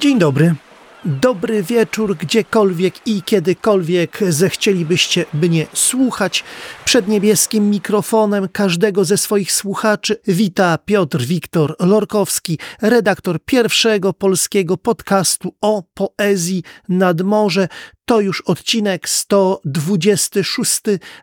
Dzień dobry. Dobry wieczór, gdziekolwiek i kiedykolwiek zechcielibyście mnie słuchać. Przed niebieskim mikrofonem każdego ze swoich słuchaczy wita Piotr Wiktor Lorkowski, redaktor pierwszego polskiego podcastu o poezji nad morze. To już odcinek 126,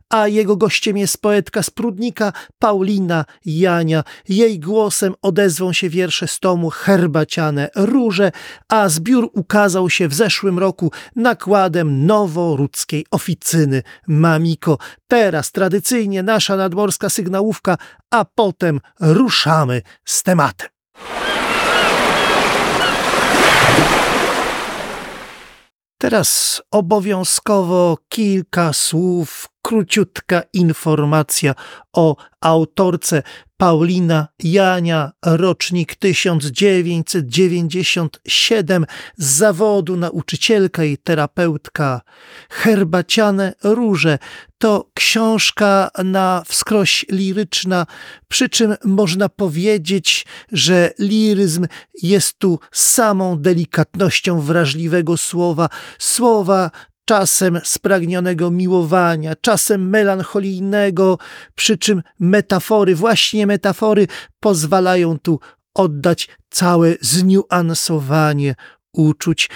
a jego gościem jest poetka z Prudnika Paulina Jania. Jej głosem odezwą się wiersze z tomu Herbaciane Róże, a zbiór ukazał się w zeszłym roku nakładem noworudzkiej oficyny Mamiko. Teraz tradycyjnie nasza nadmorska sygnałówka, a potem ruszamy z tematem. Teraz obowiązkowo kilka słów, króciutka informacja o autorce Paulina Jania, rocznik 1997, z zawodu nauczycielka i terapeutka. Herbaciane róże to książka na wskroś liryczna, przy czym można powiedzieć, że liryzm jest tu samą delikatnością wrażliwego słowa, słowa czasem spragnionego miłowania, czasem melancholijnego, przy czym metafory, właśnie metafory pozwalają tu oddać całe zniuansowanie uczuć.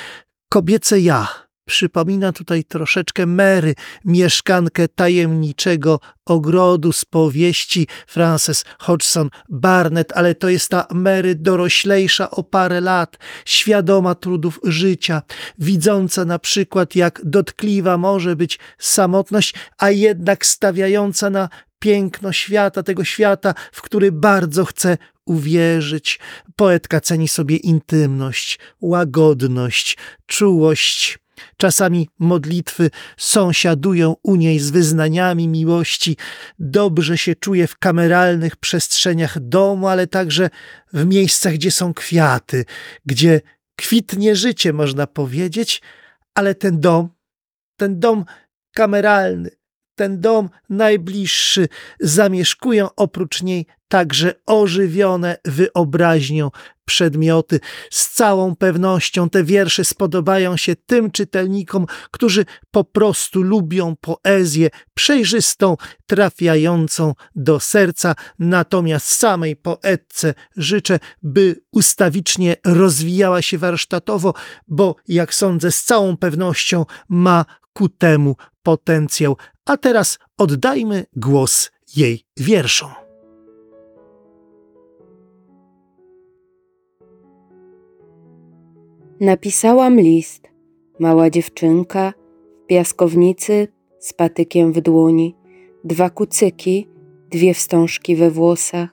Kobiece ja Przypomina tutaj troszeczkę Mary, mieszkankę tajemniczego ogrodu z powieści Frances Hodgson Barnett, ale to jest ta Mary doroślejsza o parę lat, świadoma trudów życia, widząca na przykład jak dotkliwa może być samotność, a jednak stawiająca na piękno świata, tego świata, w który bardzo chce uwierzyć. Poetka ceni sobie intymność, łagodność, czułość Czasami modlitwy sąsiadują u niej z wyznaniami miłości. Dobrze się czuje w kameralnych przestrzeniach domu, ale także w miejscach, gdzie są kwiaty, gdzie kwitnie życie, można powiedzieć, ale ten dom, ten dom kameralny, ten dom najbliższy zamieszkują oprócz niej także ożywione wyobraźnią przedmioty. Z całą pewnością te wiersze spodobają się tym czytelnikom, którzy po prostu lubią poezję przejrzystą, trafiającą do serca. Natomiast samej poetce życzę, by ustawicznie rozwijała się warsztatowo, bo jak sądzę, z całą pewnością ma ku temu potencjał. A teraz oddajmy głos jej wierszom. Napisałam list. Mała dziewczynka w piaskownicy z patykiem w dłoni, dwa kucyki, dwie wstążki we włosach,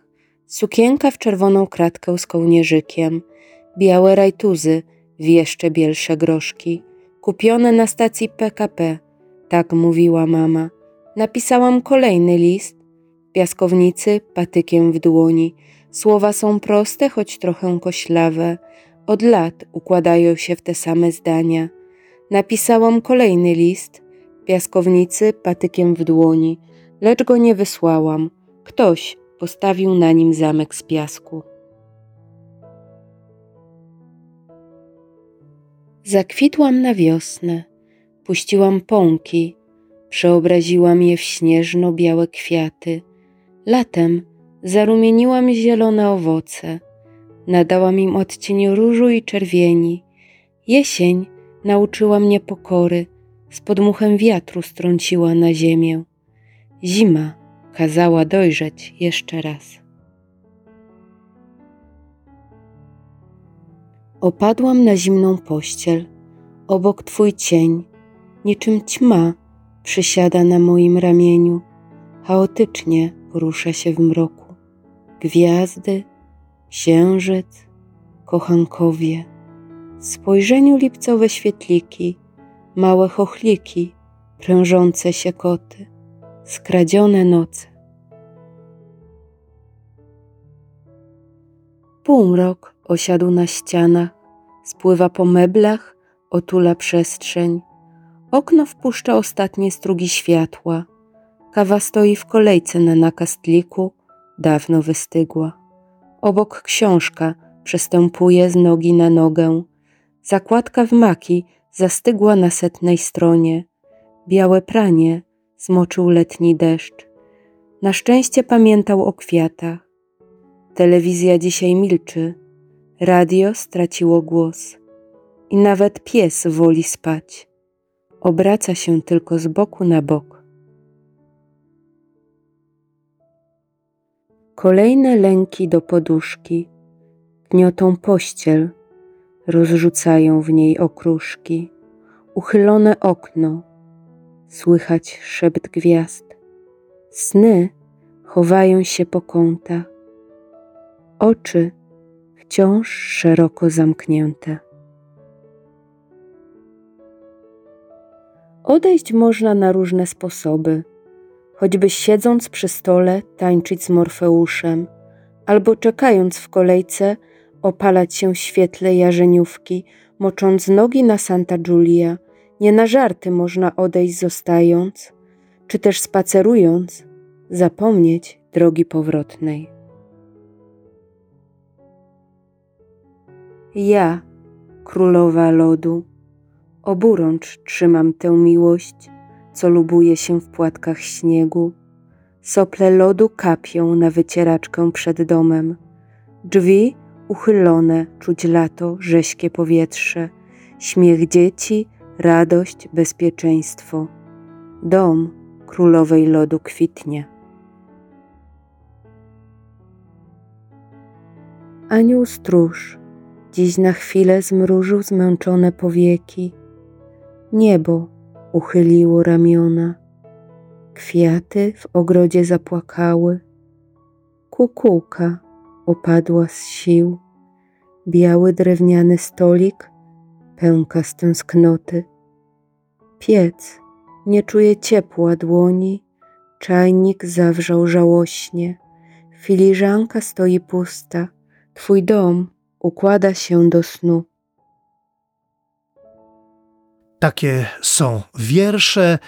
sukienka w czerwoną kratkę z kołnierzykiem, białe rajtuzy w jeszcze bielsze groszki, kupione na stacji PKP, tak mówiła mama. Napisałam kolejny list, piaskownicy patykiem w dłoni. Słowa są proste, choć trochę koślawe od lat układają się w te same zdania. Napisałam kolejny list, piaskownicy patykiem w dłoni, lecz go nie wysłałam. Ktoś postawił na nim zamek z piasku. Zakwitłam na wiosnę, puściłam pąki, przeobraziłam je w śnieżno-białe kwiaty. Latem zarumieniłam zielone owoce, nadałam im odcień różu i czerwieni. Jesień nauczyła mnie pokory, z podmuchem wiatru strąciła na ziemię. Zima kazała dojrzeć jeszcze raz. Opadłam na zimną pościel, obok twój cień, niczym ćma przysiada na moim ramieniu, chaotycznie porusza się w mroku. Gwiazdy, księżyc, kochankowie, w spojrzeniu lipcowe świetliki, małe chochliki, prężące się koty, skradzione noce. Półmrok osiadł na ścianach, spływa po meblach, otula przestrzeń. Okno wpuszcza ostatnie strugi światła. Kawa stoi w kolejce na nakastliku, dawno wystygła. Obok książka przestępuje z nogi na nogę. Zakładka w maki zastygła na setnej stronie. Białe pranie zmoczył letni deszcz. Na szczęście pamiętał o kwiatach. Telewizja dzisiaj milczy, radio straciło głos i nawet pies woli spać. Obraca się tylko z boku na bok. Kolejne lęki do poduszki gniotą pościel, rozrzucają w niej okruszki. Uchylone okno, słychać szept gwiazd. Sny chowają się po kątach, oczy wciąż szeroko zamknięte. Odejść można na różne sposoby, choćby siedząc przy stole tańczyć z Morfeuszem, albo czekając w kolejce opalać się w świetle jarzeniówki, mocząc nogi na Santa Giulia. Nie na żarty można odejść zostając, czy też spacerując, zapomnieć drogi powrotnej. Ja, królowa lodu, oburącz trzymam tę miłość, co lubuje się w płatkach śniegu. Sople lodu kapią na wycieraczkę przed domem. Drzwi uchylone, czuć lato, rześkie powietrze, śmiech dzieci, radość, bezpieczeństwo. Dom królowej lodu kwitnie. Anioł stróż dziś na chwilę zmrużył zmęczone powieki. Niebo uchyliło ramiona. Kwiaty w ogrodzie zapłakały. Kukułka opadła z sił. Biały drewniany stolik pęka z tęsknoty. Piec nie czuje ciepła dłoni, czajnik zawrzał żałośnie. Filiżanka stoi pusta, twój dom układa się do snu. Takie są wiersze,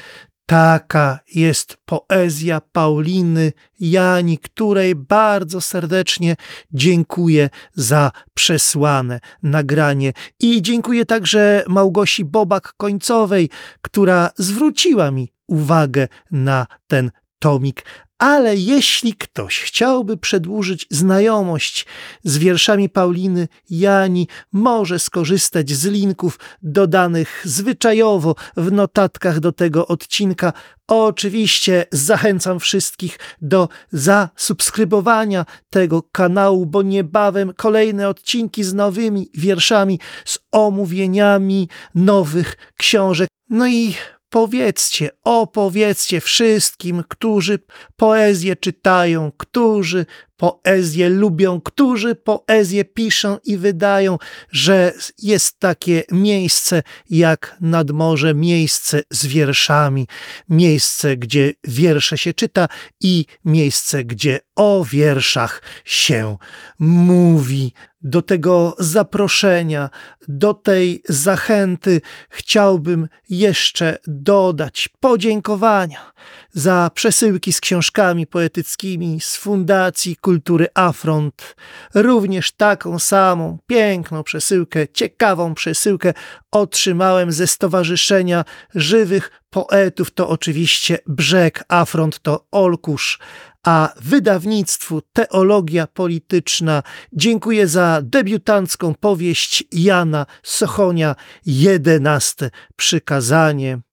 Taka jest poezja Pauliny Jani, której bardzo serdecznie dziękuję za przesłane nagranie. I dziękuję także Małgosi Bobak-Końcowej, która zwróciła mi uwagę na ten tomik, ale jeśli ktoś chciałby przedłużyć znajomość z wierszami Pauliny Jani, może skorzystać z linków dodanych zwyczajowo w notatkach do tego odcinka. Oczywiście zachęcam wszystkich do zasubskrybowania tego kanału, bo niebawem kolejne odcinki z nowymi wierszami, z omówieniami nowych książek. No i Powiedzcie, opowiedzcie wszystkim, którzy poezję czytają, którzy poezję lubią, którzy poezję piszą i wydają, że jest takie miejsce jak nad morze, miejsce z wierszami, miejsce, gdzie wiersze się czyta i miejsce, gdzie o wierszach się mówi. Do tego zaproszenia, do tej zachęty chciałbym jeszcze dodać podziękowania za przesyłki z książkami poetyckimi z Fundacji Kultury Afront. Również taką samą piękną przesyłkę, ciekawą przesyłkę otrzymałem ze Stowarzyszenia Żywych Poetów. To oczywiście Brzeg Afront, to Olkusz a wydawnictwu Teologia Polityczna dziękuję za debiutancką powieść Jana Sochonia, jedenaste przykazanie.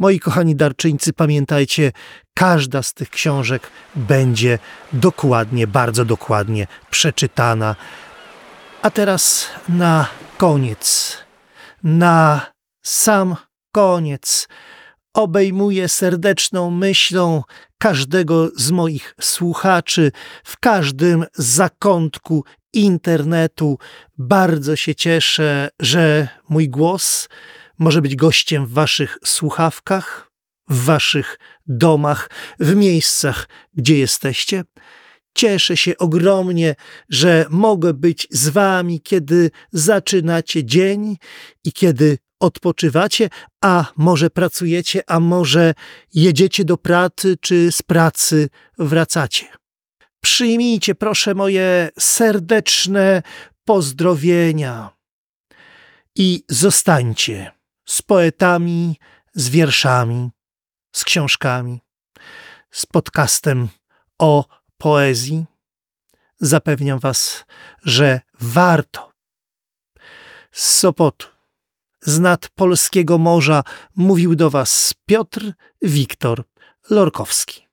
Moi kochani darczyńcy, pamiętajcie, każda z tych książek będzie dokładnie, bardzo dokładnie przeczytana. A teraz na koniec, na sam koniec obejmuję serdeczną myślą każdego z moich słuchaczy w każdym zakątku internetu. Bardzo się cieszę, że mój głos może być gościem w waszych słuchawkach, w waszych domach, w miejscach, gdzie jesteście. Cieszę się ogromnie, że mogę być z wami, kiedy zaczynacie dzień i kiedy odpoczywacie, a może pracujecie, a może jedziecie do pracy, czy z pracy wracacie. Przyjmijcie proszę moje serdeczne pozdrowienia i zostańcie z poetami, z wierszami, z książkami, z podcastem o poezji. Zapewniam Was, że warto. Z Sopotu, z nad polskiego morza mówił do Was Piotr Wiktor Lorkowski.